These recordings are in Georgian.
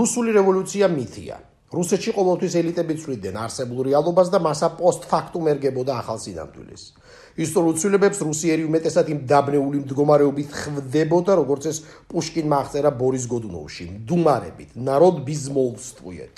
რუსული რევოლუცია მითია. რუსეთში ყოველთვის ელიტები ცვლიდნენ არსებულ რეალობას და მასა პოსტფაქტუმ ერგებოდა ახალ სინამდვილეს. ისტორიულ ცვლილებებს რუსიერი უმეტესად იმ დაბნეული მდგომარეობით ხვდებოდა, როგორც ეს პუშკინმა აღწერა ბორის გოდუნოვში, მდუმარებით, народ безмолвствует.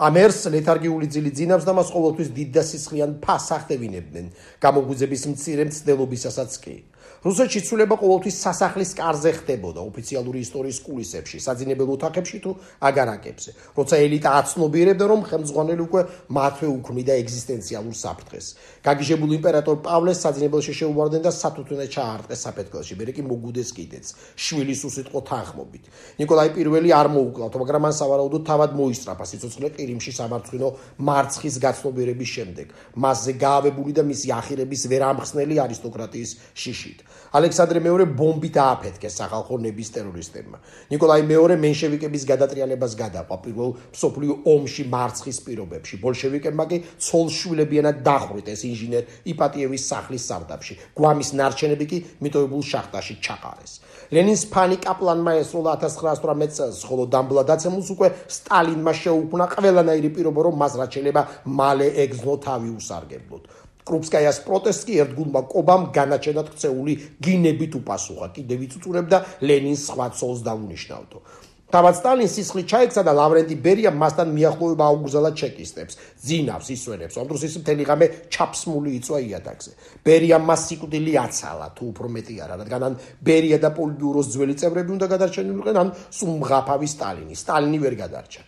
ამერს ლეთარგიული ძილი ძინავს და მას ყოველთვის დიდ და სისხლიან ფას ახდევინებდნენ, გამოგვიძების მცირე მცდელობისასაც კი. რუსეთში ცვლილება ყოველთვის სასახლის კარზე ხდებოდა ოფიციალური ისტორიის კულისებში, საძინებელ ოთახებში თუ აგარაკებზე. როცა ელიტა აცნობიერებდა, რომ ხელმძღვანელი უკვე მათვე უქმნიდა ეგზისტენციალურ საფრთხეს. გაგიჟებული იმპერატორ პავლეს საძინებელში შეუვარდნენ და სათუთუნე ჩაარტყეს საფეთქელში, მერე კი მოგუდეს კიდეც, შვილის უსიტყო თანხმობით. ნიკოლაი I არ მოუკლავთ, მაგრამ მან სავარაუდოდ თავად მოისწრაფა სიცოცხლე ყირიმში სამართლინო მარცხის გაცნობიერების შემდეგ. მასზე გაავებული და მისი ახირების ვერამხსნელი არისტოკრატიის შიშით. ალექსანდრე მეორე ბომბით ააფეთქეს სახალხო ნების ტერორისტებმა. ნიკოლაი მეორე მენშევიკების გადატრიალებას გადაყვა პირველ სოფლიო ომში მარცხის პირობებში. ბოლშევიკებმა კი ცოლშვილებიანად დახვრიტეს ინჟინერ იპატიევის სახლის სარდაფში. გვამის ნარჩენები კი მიტოვებულ შახტაში ჩაყარეს. ლენინს ფანი კაპლანმა ესროლა 1918 წელს, ხოლო დამბლა დაცემულს უკვე სტალინმა შეუქმნა ყველანაირი პირობა, რომ მას რაც შეიძლება მალე ეგზნო თავი უსარგებლოდ. კრუპსკაიას პროტესტი ერთგულმა კობამ განაჩენად ქცეული გინებით უპასუხა. კიდევ იწუწურებდა ლენინს სხვა ცოლს დაუნიშნავდო. თავად სტალინს სისხლი ჩაექცა და ლავრენტი ბერია მასთან მიახლოება აუგზალა ჩეკისტებს, ძინავს, ისვენებს. ამ დროს ის მთელი ღამე ჩაფსმული იწვა იატაკზე. ბერია მას სიკვდილი აცალა, თუ უფრო მეტი არა, რადგან ან ბერია და პოლიტბიუროს ძველი წევრები უნდა გადარჩენილიყენ, ან სუმღაფავი სტალინი. სტალინი ვერ გადარჩა.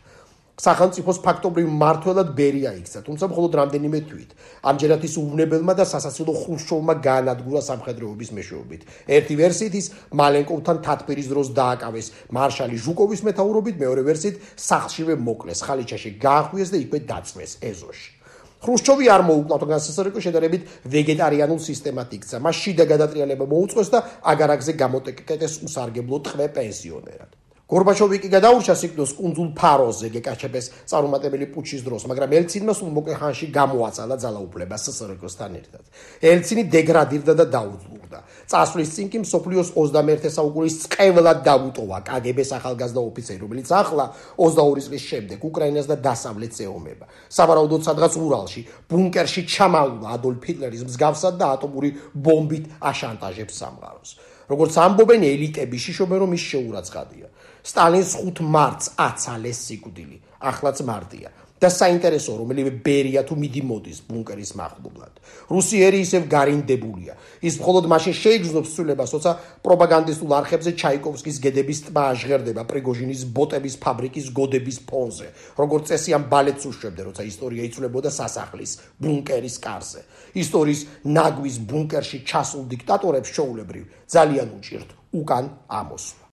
სახელმწიფოს ფაქტობრივ მართლად ბერია იქცა, თუმცა მხოლოდ რამდენიმე თვით. ამჯერად ის უვნებელმა და სასაცილო ხრუშჩოვმა განადგურა სამხედროების მეშვეობით. ერთი ვერსიით ის მალენკოვთან თათბირის დროს დააკავეს მარშალი ჟუკოვის მეთაურობით, მეორე ვერსიით სახლშივე მოკლეს, ხალიჩაში გაახვიეს და იქვე დაწვეს ეზოში. ხრუშჩოვი არ მოუკლავთ განსასწრებო შედარებით ვეგეტარიანულ სისტემატ იქცა. მას შიდა გადატრიალება მოუწყვეს და აგარაკზე გამოტეკეტეს უსარგებლო ტყვე პენსიონერად. გორბაჩოვი კი გადაურჩა სიკვდილს კუნძულ ფაროზე გეკაჩებეს წარუმატებელი პუჩის დროს, მაგრამ ელცინმა სულ მოკლე ხანში გამოაცალა ძალაუფლება სსრკ-სთან ერთად. ელცინი დეგრადირდა და დაუძლურდა. წასვლის წინ კი მსოფლიოს 21-ე საუკუნის წყევლად დაუტოვა კაგების ახალგაზრდა ოფიცერი, რომელიც ახლა 22 წლის შემდეგ უკრაინას და დასავლეთს ეომება. სავარაუდოდ სადღაც ურალში, ბუნკერში ჩამალულა ადოლფ ჰიტლერის მსგავსად და ატომური ბომბით აშანტაჟებს სამყაროს. როგორც ამბობენ ელიტები, შიშობენ რომ ის შეურაცხადია. სტალინს 5 მარტს აცალეს სიკვდილი. ახლაც მარტია. და საინტერესო რომელიმე ბერია თუ მიდი მოდის ბუნკერის მახლობლად. რუსიერი ისევ გარინდებულია. ის მხოლოდ მაშინ შეიგრძნობს ცვლილებას, როცა პროპაგანდისტულ არხებზე ჩაიკოვსკის გედების ტბა აღღერდება პრიგოჟინის ბოტების ფაბრიკის გოდების ფონზე. როგორც წესი ამ ბალეტს უშვებდა, როცა ისტორია იცვლებოდა სასახლის ბუნკერის კარზე. ისტორიის ნაგვის ბუნკერში ჩასულ დიქტატორებს შოულებრივ ძალიან უჭირთ უკან ამოსვლა.